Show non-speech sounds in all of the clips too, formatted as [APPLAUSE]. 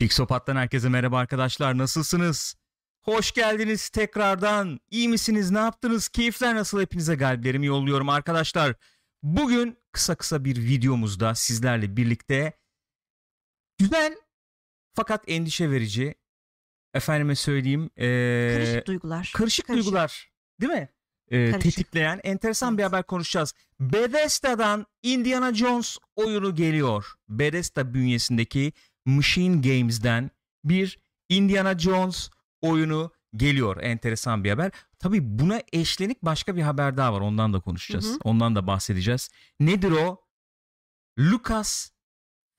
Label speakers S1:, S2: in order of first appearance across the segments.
S1: Pixopat'tan herkese merhaba arkadaşlar. Nasılsınız? Hoş geldiniz tekrardan. İyi misiniz? Ne yaptınız? Keyifler nasıl? Hepinize kalplerimi yolluyorum arkadaşlar. Bugün kısa kısa bir videomuzda sizlerle birlikte güzel fakat endişe verici efendime söyleyeyim ee,
S2: Karışık duygular.
S1: karışık
S2: Karışık.
S1: duygular değil mi?
S2: Karışık.
S1: tetikleyen enteresan bir
S2: Evet.
S1: haber konuşacağız. Bethesda'dan Indiana Jones oyunu geliyor. Bethesda bünyesindeki Machine Games'den bir Indiana Jones oyunu geliyor. Enteresan bir haber. Tabii buna eşlenik başka bir haber daha var. Ondan da konuşacağız.
S2: Hı hı.
S1: Ondan da bahsedeceğiz. Nedir o? Lucas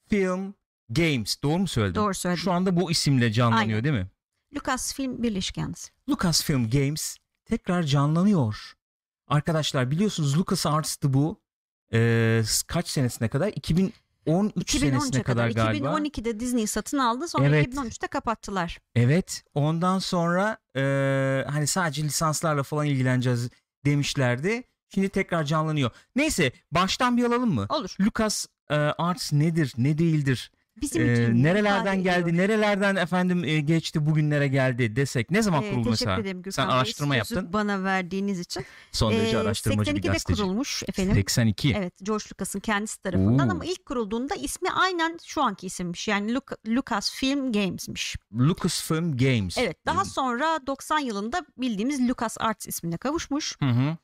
S1: Film Games. Doğru mu söyledim?
S2: Doğru söyledin.
S1: Şu anda bu isimle canlanıyor
S2: Aynen.
S1: değil mi?
S2: Lucasfilm Birleşik yalnız.
S1: Lucasfilm Games tekrar canlanıyor. Arkadaşlar biliyorsunuz LucasArts'tı bu. Ee, kaç senesine kadar? 2013 senesine
S2: 2013'e
S1: kadar,
S2: kadar.
S1: galiba.
S2: 2012'de Disney satın aldı. Sonra
S1: Evet.
S2: 2013'te kapattılar.
S1: Evet. Ondan sonra e, hani sadece lisanslarla falan ilgileneceğiz demişlerdi. Şimdi tekrar canlanıyor. Neyse baştan bir alalım mı?
S2: Olur.
S1: Lucas e, Arts nedir, ne değildir?
S2: Bizim için
S1: nerelerden geldi,
S2: ediyor.
S1: nerelerden efendim e, geçti, bugünlere geldi desek ne zaman
S2: Ee,
S1: kuruldu
S2: teşekkür
S1: mesela?
S2: ederim Gürkan
S1: Sen
S2: Bey,
S1: araştırma yaptın.
S2: bana verdiğiniz için.
S1: Son derece
S2: Ee,
S1: araştırmacı bir
S2: 82'de
S1: gazeteci.
S2: kurulmuş efendim.
S1: 82.
S2: Evet George Lucas'ın kendisi tarafından
S1: Oo.
S2: ama ilk kurulduğunda ismi aynen şu anki isimmiş. Yani Luc- Lucasfilm Games'miş.
S1: Lucasfilm Games.
S2: Evet daha sonra 90 yılında bildiğimiz LucasArts ismine kavuşmuş.
S1: Hı hı.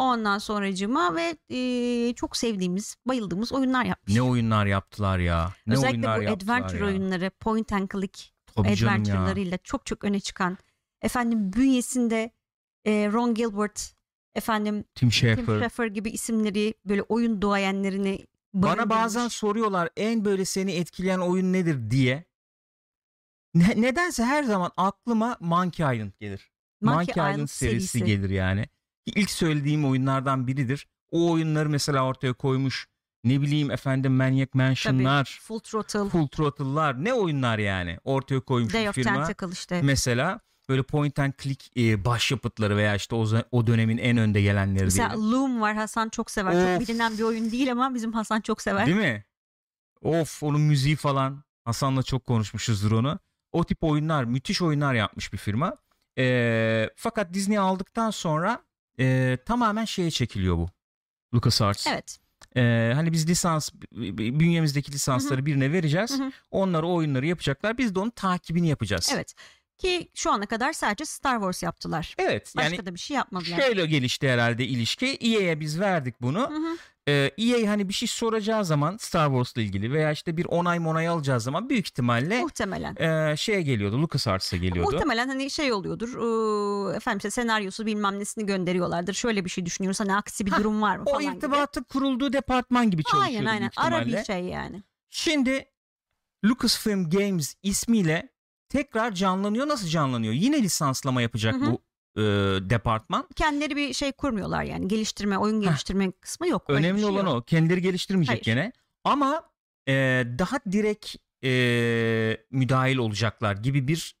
S2: Ondan sonracıma ve e, çok sevdiğimiz, bayıldığımız oyunlar yapmış.
S1: Ne oyunlar yaptılar ya. Ne
S2: Özellikle
S1: oyunlar
S2: bu adventure
S1: ya.
S2: oyunları, point and click
S1: Tabii
S2: adventure'larıyla çok çok öne çıkan. Efendim bünyesinde e, Ron Gilbert, efendim
S1: Tim
S2: Tim
S1: Schafer.
S2: Schafer gibi isimleri böyle oyun duayenlerini
S1: Bana bazen soruyorlar en böyle seni etkileyen oyun nedir diye. Ne- nedense her zaman aklıma Monkey Island gelir. Monkey, Island, serisi, gelir yani. İlk söylediğim oyunlardan biridir. O oyunları mesela ortaya koymuş. Ne bileyim efendim Maniac Mansion'lar,
S2: Full Throttle,
S1: Full Throttle'lar ne oyunlar yani ortaya koymuş
S2: Day
S1: bir firma.
S2: Tentacle işte.
S1: Mesela böyle point and click e, başyapıtları veya işte o, o dönemin en önde gelenleri
S2: Mesela
S1: diyelim.
S2: Loom var Hasan çok sever.
S1: Of.
S2: Çok bilinen bir oyun değil ama bizim Hasan çok sever.
S1: Değil mi? Of onun müziği falan. Hasan'la çok konuşmuşuzdur onu. O tip oyunlar müthiş oyunlar yapmış bir firma. E, fakat Disney aldıktan sonra e, tamamen şeye çekiliyor bu. LucasArts.
S2: Evet.
S1: E, hani biz lisans bünyemizdeki lisansları birine vereceğiz. Onlar o oyunları yapacaklar. Biz de onun takibini yapacağız.
S2: Evet. Ki şu ana kadar sadece Star Wars yaptılar.
S1: Evet.
S2: Başka
S1: Yani
S2: da bir şey yapmadılar.
S1: şöyle gelişti herhalde ilişki. EA'ye biz verdik bunu.
S2: Hı hı.
S1: Ee, EA hani bir şey soracağı zaman Star Wars'la ilgili veya işte bir onay monay alacağı zaman büyük ihtimalle
S2: Muhtemelen.
S1: e, şeye geliyordu. LucasArts'a geliyordu.
S2: Muhtemelen hani şey oluyordur. eee, efendim işte senaryosu bilmem nesini gönderiyorlardır. Şöyle bir şey düşünüyoruz. Hani aksi bir
S1: Hah,
S2: durum var mı
S1: O
S2: falan gibi.
S1: irtibatın kurulduğu departman gibi çalışıyordu
S2: Aynen aynen. Ara bir şey yani.
S1: Şimdi Lucasfilm Games ismiyle tekrar canlanıyor. Nasıl canlanıyor? Yine lisanslama yapacak
S2: Hı hı.
S1: bu e, departman.
S2: Kendileri bir şey kurmuyorlar yani. Geliştirme, oyun geliştirme kısmı yok.
S1: Önemli
S2: şey
S1: olan
S2: yok.
S1: o. Kendileri geliştirmeyecek
S2: Hayır.
S1: gene. Ama e, daha direkt e, müdahil olacaklar gibi bir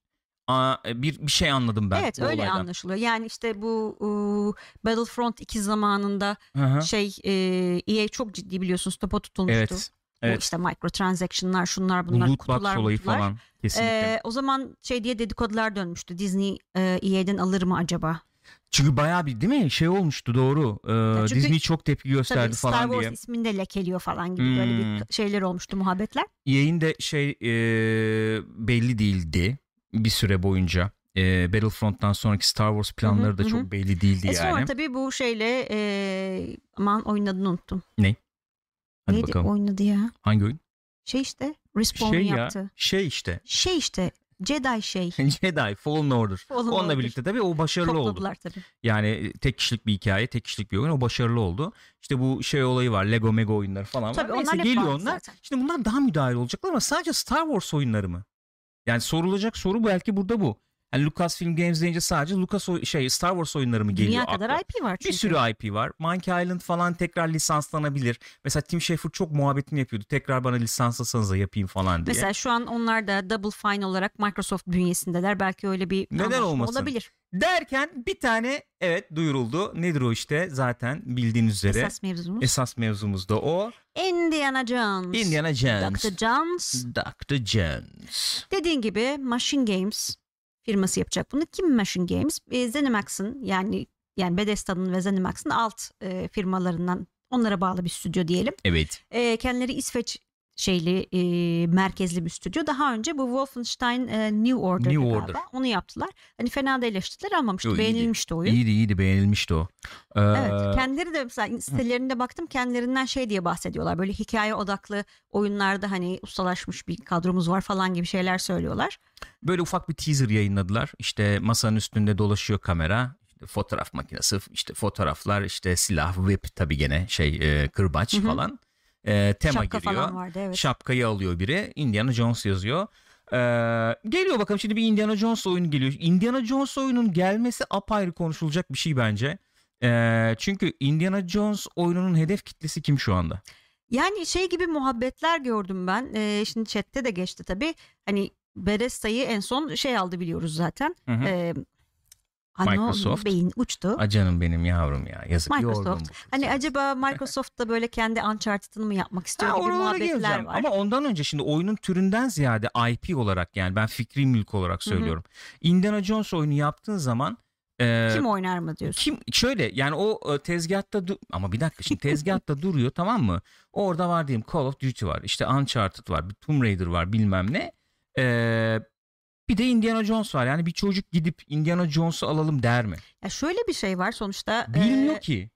S1: a, bir bir şey anladım ben.
S2: evet öyle
S1: olaydan.
S2: anlaşılıyor. Yani işte bu eee, Battlefront 2 zamanında
S1: Hı hı.
S2: şey eee EA çok ciddi biliyorsunuz topa tutulmuştu.
S1: Evet.
S2: Bu
S1: Evet.
S2: işte microtransaction'lar şunlar
S1: Bu
S2: bunlar
S1: loot box
S2: kutular
S1: olayı
S2: mutular.
S1: falan kesinlikle.
S2: Ee, o zaman şey diye dedikodular dönmüştü. Disney e, EA'den alır mı acaba?
S1: Çünkü bayağı bir değil mi? Şey olmuştu doğru. Ee,
S2: çünkü-
S1: Disney çok tepki gösterdi
S2: Tabii Star
S1: falan
S2: Wars
S1: diye.
S2: ismini de lekeliyor falan gibi böyle
S1: Hmm.
S2: bir şeyler olmuştu muhabbetler.
S1: EA'in de şey e, belli değildi bir süre boyunca. E, Battlefront'tan sonraki Star Wars planları da
S2: hı hı.
S1: çok belli değildi
S2: E
S1: yani.
S2: sonra tabii bu şeyle e, aman oyunun adını unuttum.
S1: Hadi
S2: Neydi
S1: bakalım.
S2: oyunun adı ya?
S1: Hangi oyun?
S2: Şey işte Respawn'un
S1: Şey ya.
S2: yaptığı.
S1: Şey işte.
S2: Şey işte Jedi şey. [LAUGHS]
S1: Jedi Fallen Order.
S2: Fallen
S1: Onunla
S2: Order.
S1: birlikte tabii o başarılı oldu.
S2: Topladılar tabii.
S1: Yani tek kişilik bir hikaye, tek kişilik bir oyun. O başarılı oldu. İşte bu şey olayı var. Lego Mega oyunları falan
S2: Tabii
S1: var. Neyse geliyor onlar.
S2: zaten.
S1: Şimdi bunlar daha müdahil olacaklar ama sadece Star Wars oyunları mı? Yani sorulacak soru belki burada bu. Yani Lucasfilm Games deyince sadece Lucas oy- şey Star Wars oyunları mı geliyor
S2: Dünya
S1: akla?
S2: kadar IP var çünkü.
S1: Bir sürü IP var. Monkey Island falan tekrar lisanslanabilir. Mesela Tim Schafer çok muhabbetini yapıyordu. Tekrar bana lisanslasanız da yapayım falan diye.
S2: Mesela şu an onlar da Double Fine olarak Microsoft bünyesindeler. Belki öyle bir
S1: Neden olmasın?
S2: olabilir.
S1: Derken bir tane evet duyuruldu. Nedir o işte zaten bildiğiniz üzere.
S2: Esas mevzumuz.
S1: Esas mevzumuz da o.
S2: Indiana Jones.
S1: Indiana Jones.
S2: Dr. Jones.
S1: Dr. Jones.
S2: Dediğin gibi Machine Games firması yapacak bunu. Kim Machine Games? E, ZeniMax'ın yani yani Bethesda'nın ve ZeniMax'ın alt e, firmalarından onlara bağlı bir stüdyo diyelim.
S1: Evet.
S2: E, kendileri İsveç şeyli e, merkezli bir stüdyo. Daha önce bu Wolfenstein e, New Order
S1: New
S2: galiba.
S1: Order.
S2: Onu yaptılar. Hani fena da eleştiriler almamıştı.
S1: Yo.
S2: Beğenilmişti oyun.
S1: İyiydi iyiydi beğenilmişti o. Ee,
S2: Evet, kendileri de mesela sitelerinde baktım kendilerinden şey diye bahsediyorlar. Böyle hikaye odaklı oyunlarda hani ustalaşmış bir kadromuz var falan gibi şeyler söylüyorlar.
S1: Böyle ufak bir teaser yayınladılar. İşte masanın üstünde dolaşıyor kamera. Fotoğraf makinesi, işte fotoğraflar, işte silah, whip tabii gene şey e, kırbaç
S2: Hı hı.
S1: falan. E, tema
S2: Şapka
S1: giriyor.
S2: falan vardı evet.
S1: Şapkayı alıyor biri. Indiana Jones yazıyor. Ee, geliyor bakalım şimdi bir Indiana Jones oyunu geliyor. Indiana Jones oyunun gelmesi apayrı konuşulacak bir şey bence. Ee, çünkü Indiana Jones oyununun hedef kitlesi kim şu anda?
S2: Yani şey gibi muhabbetler gördüm ben. Ee, şimdi chatte de geçti tabii. Hani Bethesda'yı en son şey aldı biliyoruz zaten.
S1: Hı hı.
S2: Ee,
S1: Microsoft.
S2: Beyin uçtu.
S1: A canım benim yavrum ya. Yazık
S2: Microsoft.
S1: yorgun bu kız.
S2: Hani acaba Microsoft da böyle kendi Uncharted'ını mı yapmak istiyor
S1: Ha,
S2: gibi
S1: oralara
S2: muhabbetler
S1: geleceğim.
S2: var.
S1: Ama ondan önce şimdi oyunun türünden ziyade IP olarak yani ben fikri mülk olarak
S2: hı.
S1: söylüyorum. Indiana Jones oyunu yaptığın zaman e,
S2: Kim oynar mı diyorsun?
S1: Kim şöyle yani o e, tezgahta du- ama bir dakika şimdi tezgahta [LAUGHS] duruyor tamam mı? Orada var diyeyim Call of Duty var işte Uncharted var bir Tomb Raider var bilmem ne. Ee, bir de Indiana Jones var yani bir çocuk gidip Indiana Jones'u alalım der mi?
S2: Ya şöyle bir şey var sonuçta.
S1: Bilmiyor
S2: e,
S1: ki.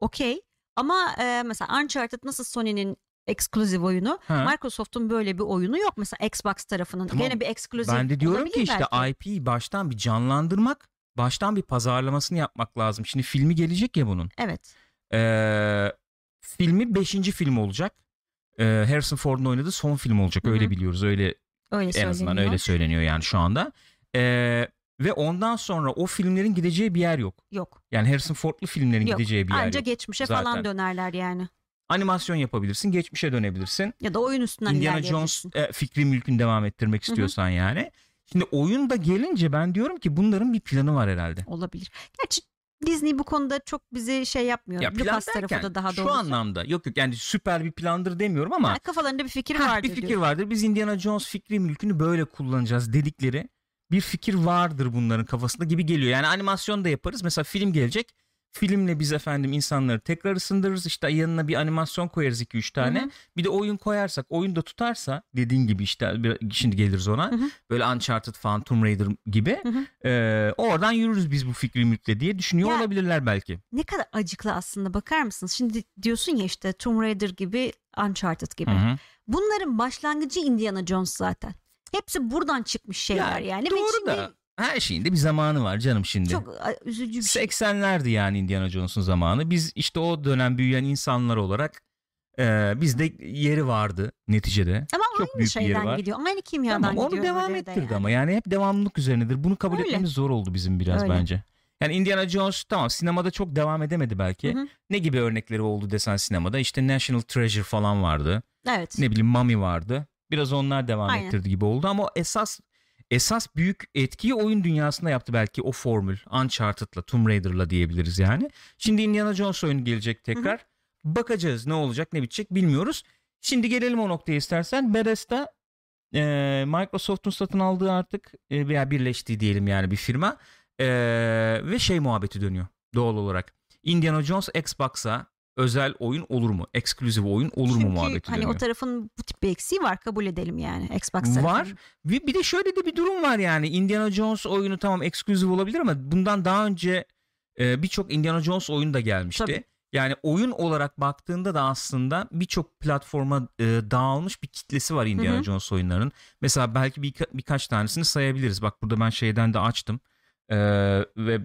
S2: Okey. Ama e, mesela Uncharted nasıl Sony'nin ekskluziv oyunu
S1: Ha.
S2: Microsoft'un böyle bir oyunu yok mesela Xbox tarafının.
S1: Tamam.
S2: Gene bir ekskluziv
S1: Ben de diyorum ki işte
S2: belki.
S1: IP'yi baştan bir canlandırmak, baştan bir pazarlamasını yapmak lazım. Şimdi filmi gelecek ya bunun.
S2: Evet.
S1: Ee, filmi 5. film olacak. Ee, Harrison Ford'un oynadığı son film olacak. Öyle biliyoruz. Öyle
S2: Öyle
S1: en azından öyle söyleniyor yani şu anda. Ee, ve ondan sonra o filmlerin gideceği bir yer yok.
S2: Yok.
S1: Yani Harrison Ford'lu filmlerin
S2: Yok.
S1: gideceği bir yer
S2: Anca
S1: yok.
S2: geçmişe
S1: zaten.
S2: falan dönerler yani.
S1: Animasyon yapabilirsin, geçmişe dönebilirsin.
S2: Ya da oyun üstünden
S1: Indiana Jones e, fikri mülkün devam ettirmek istiyorsan yani. Şimdi oyun da gelince ben diyorum ki bunların bir planı var herhalde.
S2: Olabilir. Gerçi Disney bu konuda çok bizi şey yapmıyor.
S1: Ya plan
S2: Lucas tarafı da daha
S1: şu
S2: doğrusu.
S1: anlamda yok yok yani süper bir plandır demiyorum ama
S2: Yani kafalarında bir fikir vardır
S1: bir fikir
S2: diyor.
S1: vardır. Biz Indiana Jones fikri mülkünü böyle kullanacağız dedikleri bir fikir vardır bunların kafasında gibi geliyor. Yani animasyon da yaparız. Mesela film gelecek. Filmle biz efendim insanları tekrar ısındırırız. İşte yanına bir animasyon koyarız 2-3 tane.
S2: Hı hı.
S1: Bir de oyun koyarsak oyun da tutarsa dediğin gibi işte şimdi geliriz ona.
S2: Hı hı.
S1: Böyle Uncharted falan Tomb Raider gibi.
S2: Hı hı.
S1: Ee, oradan yürürüz biz bu fikri mülkle diye düşünüyor
S2: Ya-
S1: olabilirler belki.
S2: Ne kadar acıklı aslında bakar mısınız? Şimdi diyorsun ya işte Tomb Raider gibi Uncharted gibi.
S1: Hı hı.
S2: Bunların başlangıcı Indiana Jones zaten. Hepsi buradan çıkmış şeyler yani. Ve
S1: Doğru
S2: şimdi
S1: da her şeyin de bir zamanı var canım şimdi.
S2: Çok üzücü bir şey.
S1: 80'lerdi yani Indiana Jones'un zamanı. Biz işte o dönem büyüyen insanlar olarak e, bizde yeri vardı neticede.
S2: Ama
S1: çok
S2: aynı
S1: büyük bir yeri
S2: şeyden
S1: var.
S2: gidiyor. Aynı kimyadan
S1: Tamam
S2: gidiyor.
S1: onu devam ettirdi
S2: yani.
S1: ama yani hep devamlılık üzerinedir. Bunu kabul
S2: Öyle.
S1: etmemiz zor oldu bizim biraz
S2: Öyle.
S1: bence. Yani Indiana Jones tamam sinemada çok devam edemedi belki.
S2: Hı hı.
S1: Ne gibi örnekleri oldu desen sinemada? İşte National Treasure falan vardı.
S2: Evet.
S1: Ne bileyim Mummy vardı. Biraz onlar devam
S2: Aynen.
S1: ettirdi gibi oldu ama esas esas büyük etkiyi oyun dünyasında yaptı belki o formül. Uncharted'la, Tomb Raider'la diyebiliriz yani. Şimdi Indiana Jones oyunu gelecek tekrar. Bakacağız ne olacak ne bitecek bilmiyoruz. Şimdi gelelim o noktaya istersen. Bethesda e, Microsoft'un satın aldığı artık e, veya birleştiği diyelim yani bir firma E, ve şey muhabbeti dönüyor doğal olarak. Indiana Jones Xbox'a özel oyun olur mu? Exclusive oyun olur mu
S2: Çünkü
S1: muhabbeti
S2: hani
S1: dönüyor.
S2: o tarafın bu tip bir eksiği var kabul edelim yani Xbox tarafının.
S1: Var. Ve bir de şöyle de bir durum var yani Indiana Jones oyunu tamam eksklusif olabilir ama bundan daha önce e, birçok Indiana Jones oyunu da gelmişti.
S2: Tabii.
S1: Yani oyun olarak baktığında da aslında birçok platforma e, dağılmış bir kitlesi var Indiana
S2: Hı hı.
S1: Jones oyunlarının. Mesela belki birka- birkaç tanesini sayabiliriz. Bak burada ben şeyden de açtım. E, ve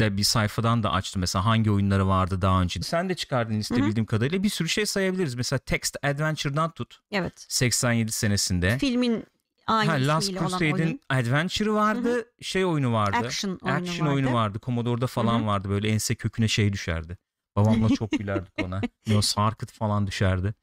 S1: de bir sayfadan da açtım. Mesela hangi oyunları vardı daha önce. Sen de çıkardın liste
S2: Hı hı.
S1: bildiğim kadarıyla. Bir sürü şey sayabiliriz. Mesela Text Adventure'dan tut.
S2: Evet.
S1: 87 senesinde.
S2: Filmin Aynı
S1: Ha, Last Crusade'in
S2: oyun.
S1: Adventure vardı, şey oyunu vardı.
S2: Action oyunu
S1: Action
S2: vardı.
S1: oyunu vardı. Commodore'da falan
S2: Hı hı.
S1: vardı. Böyle ense köküne şey düşerdi. Babamla çok gülerdik ona. [LAUGHS] Sarkıt falan düşerdi.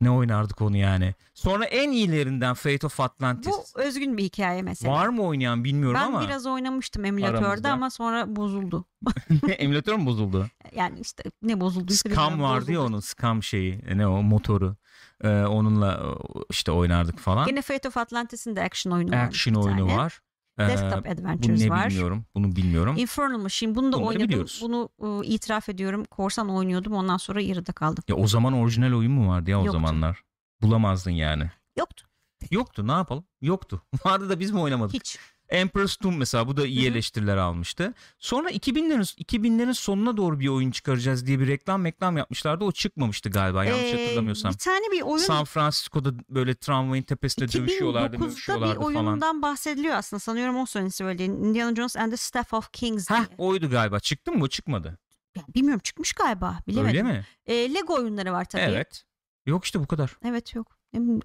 S1: Ne oynardık onu yani. Sonra en iyilerinden Fate of Atlantis.
S2: Bu özgün bir hikaye mesela.
S1: Var mı oynayan bilmiyorum
S2: ben
S1: ama.
S2: biraz oynamıştım emülatörde
S1: Aramızda.
S2: ama sonra bozuldu. [LAUGHS] [LAUGHS]
S1: Emülatör mü bozuldu?
S2: Yani işte ne bozulduysa
S1: Scam vardı ya
S2: bozuldu.
S1: onun Scam şeyi. Ne o motoru. Ee, onunla işte oynardık falan.
S2: Gene Fate of Atlantis'in de action oyunu var.
S1: Action oyunu
S2: tane.
S1: var. Ee,
S2: Desktop
S1: bunu
S2: Adventures
S1: ne
S2: var.
S1: bilmiyorum. Bunu bilmiyorum.
S2: Infernal Machine bunu da
S1: Bunları
S2: oynadım.
S1: biliyoruz.
S2: Bunu e, itiraf ediyorum. Korsan oynuyordum ondan sonra yarıda kaldım.
S1: Ya o zaman orijinal oyun mu vardı ya o
S2: Yoktu.
S1: zamanlar? Bulamazdın yani.
S2: Yoktu.
S1: Yoktu ne yapalım? Yoktu. [LAUGHS] Vardı da biz mi oynamadık?
S2: Hiç.
S1: Emperor's Tomb mesela bu da iyi eleştiriler almıştı. Sonra 2000'lerin 2000'lerin sonuna doğru bir oyun çıkaracağız diye bir reklam reklam yapmışlardı. O çıkmamıştı galiba yanlış
S2: Ee,
S1: hatırlamıyorsam.
S2: Bir tane bir oyun
S1: San Francisco'da böyle tramvayın tepesinde dövüşüyorlardı,
S2: 2009'da bir
S1: dövüşüyorlardı falan.
S2: oyundan bahsediliyor aslında. Sanıyorum o senin söylediğin. Indiana Jones and the Staff of Kings diye.
S1: Heh oydu galiba. Çıktı mı bu? Çıkmadı.
S2: Yani bilmiyorum çıkmış galiba. Bilemedim.
S1: Öyle mi?
S2: Ee, Lego oyunları var tabii.
S1: Evet. Yok işte bu kadar.
S2: Evet yok.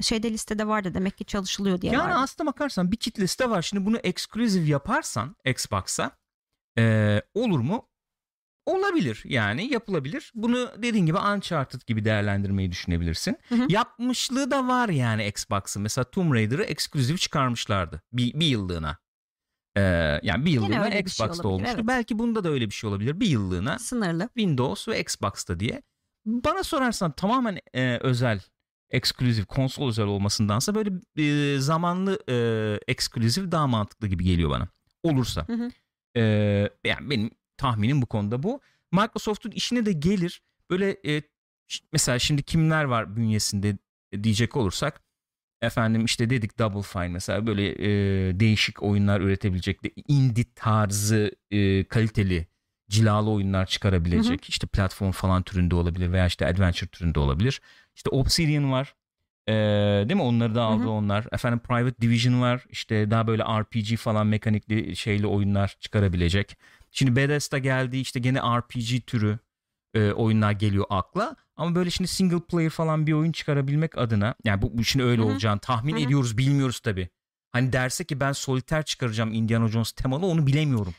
S2: Şeyde listede vardı demek ki çalışılıyor diye
S1: Yani
S2: vardı.
S1: aslında bakarsan bir kit liste var. Şimdi bunu exclusive yaparsan Xbox'a eee, olur mu? Olabilir yani yapılabilir. Bunu dediğin gibi Uncharted gibi değerlendirmeyi düşünebilirsin.
S2: Hı hı.
S1: Yapmışlığı da var yani Xbox'ın. Mesela Tomb Raider'ı exclusive çıkarmışlardı bir, bir yıllığına. Eee, yani bir yıllığına
S2: bir şey
S1: Xbox'ta
S2: olabilir,
S1: olmuştu.
S2: evet.
S1: Belki bunda da öyle bir şey olabilir. Bir yıllığına
S2: Sınırlı.
S1: Windows ve Xbox'ta diye. Bana sorarsan tamamen e, özel, eksklusif, konsol özel olmasındansa böyle e, zamanlı e, eksklusif daha mantıklı gibi geliyor bana. Olursa.
S2: Hı hı.
S1: E, yani benim tahminim bu konuda bu. Microsoft'un işine de gelir. Böyle e, mesela şimdi kimler var bünyesinde diyecek olursak efendim işte dedik Double Fine mesela böyle e, değişik oyunlar üretebilecek de indie tarzı e, kaliteli cilalı oyunlar çıkarabilecek işte platform falan türünde olabilir veya işte adventure türünde olabilir. İşte Obsidian var. E, değil mi? Onları da aldı
S2: Hı hı.
S1: onlar. Efendim Private Division var. İşte daha böyle RPG falan mekanikli şeyli oyunlar çıkarabilecek. Şimdi Bethesda geldi işte gene RPG türü e, oyunlar geliyor akla. Ama böyle şimdi single player falan bir oyun çıkarabilmek adına yani bu, bu şimdi öyle
S2: Hı hı.
S1: olacağını tahmin
S2: Hı hı.
S1: ediyoruz bilmiyoruz tabi. Hani derse ki ben soliter çıkaracağım Indiana Jones temalı onu bilemiyorum.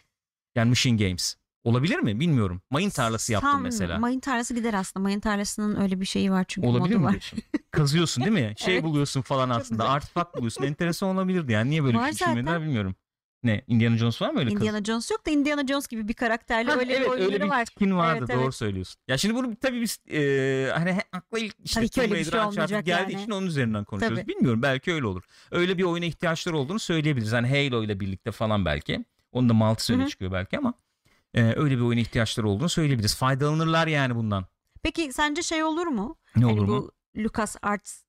S1: Yani Machine Games. Olabilir mi? Bilmiyorum. Mayın tarlası yaptım
S2: Sanmıyorum.
S1: mesela.
S2: Mayın tarlası gider aslında. Mayın tarlasının öyle bir şeyi var çünkü
S1: Olabilir
S2: modu
S1: mi
S2: var.
S1: diyorsun? Kazıyorsun değil mi? [LAUGHS] Şey
S2: Evet.
S1: buluyorsun falan aslında. Artifak buluyorsun. Enteresan olabilirdi yani. Niye böyle
S2: Var
S1: bir şey düşünmediler
S2: zaten.
S1: bilmiyorum. Ne? Indiana Jones var mı öyle kaz-
S2: Indiana Jones yok da Indiana Jones gibi bir karakterle
S1: Ha,
S2: öyle
S1: evet
S2: bir oyunları
S1: öyle bir
S2: var.
S1: skin vardı
S2: Evet,
S1: doğru
S2: evet.
S1: söylüyorsun. Ya şimdi bunu tabii biz e, hani he- akla ilk işte
S2: Tabii ki
S1: Tomb
S2: öyle bir
S1: Raider,
S2: şey
S1: Uncharted
S2: olmayacak
S1: geldiği
S2: yani.
S1: için onun üzerinden konuşuyoruz.
S2: Tabii.
S1: Bilmiyorum belki öyle olur. Öyle bir oyuna ihtiyaçları olduğunu söyleyebiliriz. Hani Halo ile birlikte falan belki. Onun da multisi öne
S2: hı.
S1: çıkıyor belki ama e, öyle bir oyuna ihtiyaçları olduğunu söyleyebiliriz. Faydalanırlar yani bundan.
S2: Peki sence şey olur mu?
S1: Ne
S2: Hani
S1: olur
S2: bu
S1: mu?
S2: Lucas Arts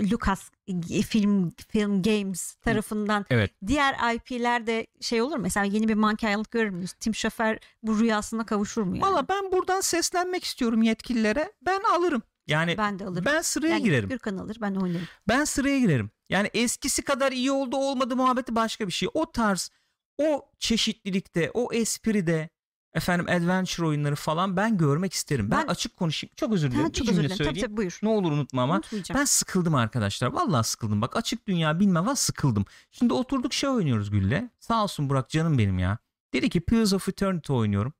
S2: Lucas Film Film Games tarafından
S1: Evet.
S2: diğer IP'ler de şey olur mu? Mesela yeni bir Monkey Island görür müyüz? Tim Schafer bu rüyasına kavuşur mu yani?
S1: Valla ben buradan seslenmek istiyorum yetkililere. Ben alırım. Yani
S2: ben de alırım.
S1: ben sıraya
S2: yani
S1: girerim.
S2: Gürkan alır ben oynarım.
S1: Ben sıraya girerim. Yani eskisi kadar iyi oldu olmadı muhabbeti başka bir şey. O tarz, o çeşitlilikte, o espride efendim adventure oyunları falan ben görmek isterim. Ben,
S2: Ben-
S1: açık konuşayım. Çok özür dilerim.
S2: Ha, çok özür dilerim. Tabii
S1: söyleyeyim.
S2: tabii buyur.
S1: Ne olur unutma ama. Ben sıkıldım arkadaşlar. Vallahi sıkıldım. Bak açık dünya bilmem ama sıkıldım. Şimdi oturduk şey oynuyoruz Gül'le. Sağ olsun Burak canım benim ya. Dedi ki Pillars of Eternity oynuyorum.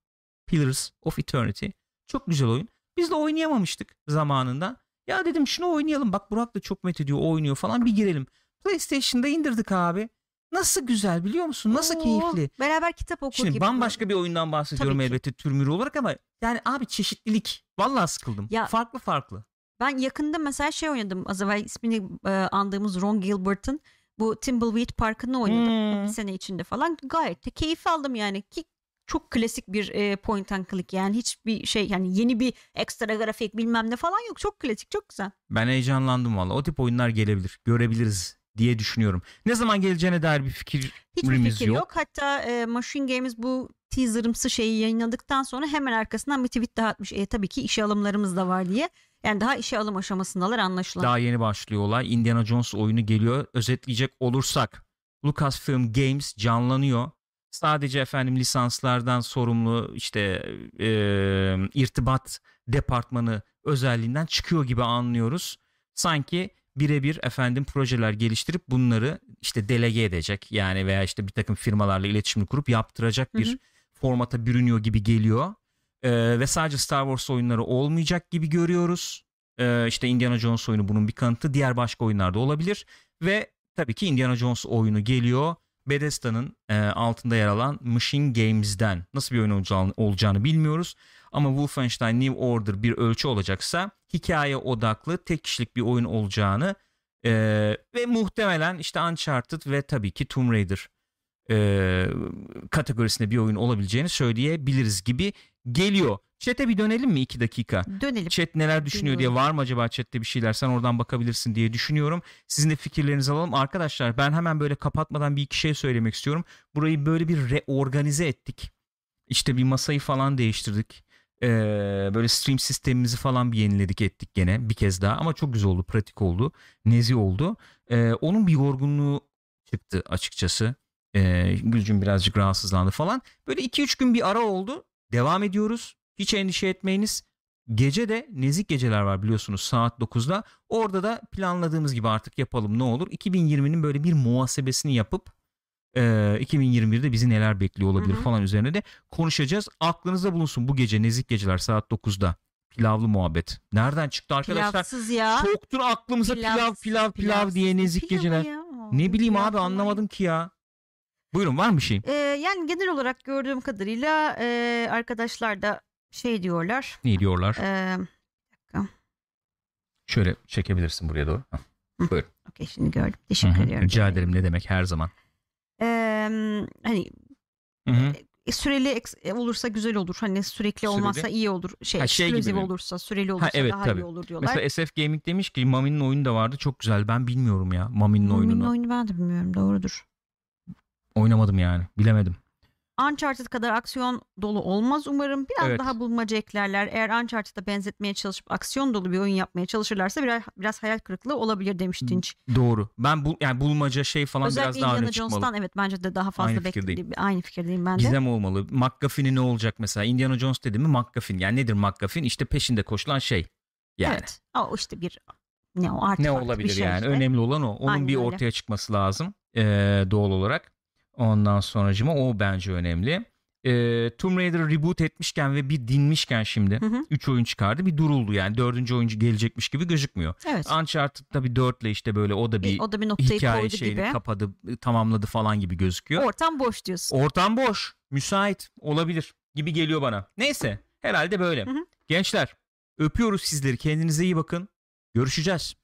S1: Pillars of Eternity. Çok güzel oyun. Biz de oynayamamıştık zamanında. Ya dedim şunu oynayalım. Bak Burak da çok met ediyor. o Oynuyor falan. Bir girelim. PlayStation'da indirdik abi. Nasıl güzel biliyor musun? Nasıl
S2: Oo,
S1: keyifli.
S2: Beraber kitap okur
S1: Şimdi
S2: gibi.
S1: bambaşka bir oyundan bahsediyorum
S2: Tabii ki.
S1: elbette türmürü olarak ama yani abi çeşitlilik. Vallahi sıkıldım.
S2: Ya-
S1: farklı farklı.
S2: Ben yakında mesela şey oynadım. Az evvel ismini e, andığımız Ron Gilbert'ın bu Thimbleweed Parkı'nı oynadım.
S1: Hmm.
S2: Bir sene içinde falan. Gayet de keyif aldım yani. Ki çok klasik bir e, point and click yani hiçbir şey yani yeni bir ekstra grafik bilmem ne falan yok. Çok klasik çok güzel.
S1: Ben heyecanlandım valla. O tip oyunlar gelebilir. Görebiliriz diye düşünüyorum. Ne zaman geleceğine dair bir fikir
S2: Hiçbir fikir
S1: yok.
S2: yok. Hatta e, Machine Games bu teaserımsı şeyi yayınladıktan sonra hemen arkasından bir tweet daha atmış. E, tabii ki işe alımlarımız da var diye. Yani daha işe alım aşamasındalar anlaşılan.
S1: daha yeni başlıyor olay. Indiana Jones oyunu geliyor. Özetleyecek olursak Lucasfilm Games canlanıyor. Sadece efendim lisanslardan sorumlu işte e, irtibat departmanı özelliğinden çıkıyor gibi anlıyoruz. Sanki birebir efendim projeler geliştirip bunları işte delege edecek yani veya işte bir takım firmalarla iletişim kurup yaptıracak bir
S2: Hı hı.
S1: formata bürünüyor gibi geliyor. Ee, ve sadece Star Wars oyunları olmayacak gibi görüyoruz. Ee, işte Indiana Jones oyunu bunun bir kanıtı. Diğer başka oyunlarda olabilir. Ve tabii ki Indiana Jones oyunu geliyor. Bethesda'nın e, altında yer alan Machine Games'den. Nasıl bir oyun olacağını, bilmiyoruz. Ama Wolfenstein New Order bir ölçü olacaksa hikaye odaklı tek kişilik bir oyun olacağını e, ve muhtemelen işte Uncharted ve tabii ki Tomb Raider e, kategorisinde bir oyun olabileceğini söyleyebiliriz gibi geliyor. Chat'e bir dönelim mi iki dakika?
S2: Dönelim.
S1: Chat neler düşünüyor diye var mı acaba chatte bir şeyler sen oradan bakabilirsin diye düşünüyorum. Sizin de fikirlerinizi alalım. Arkadaşlar ben hemen böyle kapatmadan bir iki şey söylemek istiyorum. Burayı böyle bir reorganize ettik. İşte bir masayı falan değiştirdik. Ee, böyle stream sistemimizi falan bir yeniledik ettik gene bir kez daha ama çok güzel oldu pratik oldu nezi oldu Ee, onun bir yorgunluğu çıktı açıkçası ee, Gülcüm birazcık rahatsızlandı falan böyle 2-3 gün bir ara oldu devam ediyoruz hiç endişe etmeyiniz gece de nezik geceler var biliyorsunuz saat 9'da orada da planladığımız gibi artık yapalım ne olur 2020'nin böyle bir muhasebesini yapıp e, 2021'de bizi neler bekliyor olabilir
S2: Hı hı.
S1: falan üzerine de konuşacağız. Aklınızda bulunsun bu gece Nezik Geceler saat 9'da. Pilavlı muhabbet. Nereden çıktı arkadaşlar?
S2: Pilavsız ya.
S1: Çoktur aklımıza pilav
S2: Pilav-
S1: pilav pilav diye
S2: ne
S1: Nezik Geceler.
S2: ya?
S1: Ne bileyim
S2: Pilav
S1: abi
S2: falan.
S1: anlamadım ki ya. Buyurun var mı bir şey?
S2: Ee, yani genel olarak gördüğüm kadarıyla e, arkadaşlar da şey diyorlar.
S1: Ne diyorlar?
S2: E,
S1: Şöyle çekebilirsin buraya doğru. Hah.
S2: Okey şimdi gördüm. Teşekkür
S1: hı.
S2: ediyorum.
S1: Rica ederim ne demek her zaman.
S2: Ee, hani
S1: Hı hı.
S2: e, süreli e, olursa güzel olur. Hani sürekli
S1: Süreli?
S2: olmazsa iyi olur. Şey,
S1: Ha, şey gibi
S2: olursa, süreli olursa
S1: evet,
S2: daha
S1: tabii.
S2: iyi olur diyorlar.
S1: Mesela SF Gaming demiş ki Mami'nin oyunu da vardı çok güzel. Ben bilmiyorum ya Mami'nin oyununu.
S2: Mami'nin oyunu ben de bilmiyorum. Doğrudur.
S1: Oynamadım yani. Bilemedim.
S2: Uncharted kadar aksiyon dolu olmaz umarım. Biraz
S1: Evet.
S2: daha bulmaca eklerler. Eğer Uncharted'a benzetmeye çalışıp aksiyon dolu bir oyun yapmaya çalışırlarsa biraz, biraz hayal kırıklığı olabilir demiş Tinç.
S1: Doğru. Ben bu yani bulmaca şey falan
S2: Özellikle
S1: biraz daha
S2: Indiana
S1: öne çıkmalı.
S2: Jones'tan evet bence de daha fazla
S1: Aynı fikirdeyim.
S2: Aynı fikirdeyim ben de.
S1: Gizem olmalı. McGuffin'i ne olacak mesela? Indiana Jones dedi mi McGuffin. Yani nedir McGuffin? İşte peşinde koşulan şey. Yani.
S2: Evet. O işte bir ne o artefakt
S1: Ne
S2: bir
S1: olabilir
S2: şey
S1: yani?
S2: işte.
S1: Önemli olan o. Onun
S2: Aynen
S1: bir
S2: öyle.
S1: ortaya çıkması lazım. Ee, doğal olarak. Ondan sonracıma o bence önemli. Ee, Tomb Raider reboot etmişken ve bir dinmişken şimdi
S2: Hı hı.
S1: 3 oyun çıkardı. Bir duruldu yani. Dördüncü oyuncu gelecekmiş gibi gözükmüyor.
S2: Evet.
S1: Uncharted'da bir dörtle işte böyle o da bir
S2: o da bir noktayı
S1: hikaye
S2: koydu
S1: şeyini
S2: gibi.
S1: kapadı, tamamladı falan gibi gözüküyor.
S2: Ortam boş diyorsun.
S1: Ortam boş, müsait olabilir gibi geliyor bana. Neyse, herhalde böyle.
S2: Hı hı.
S1: Gençler, öpüyoruz sizleri. Kendinize iyi bakın. Görüşeceğiz.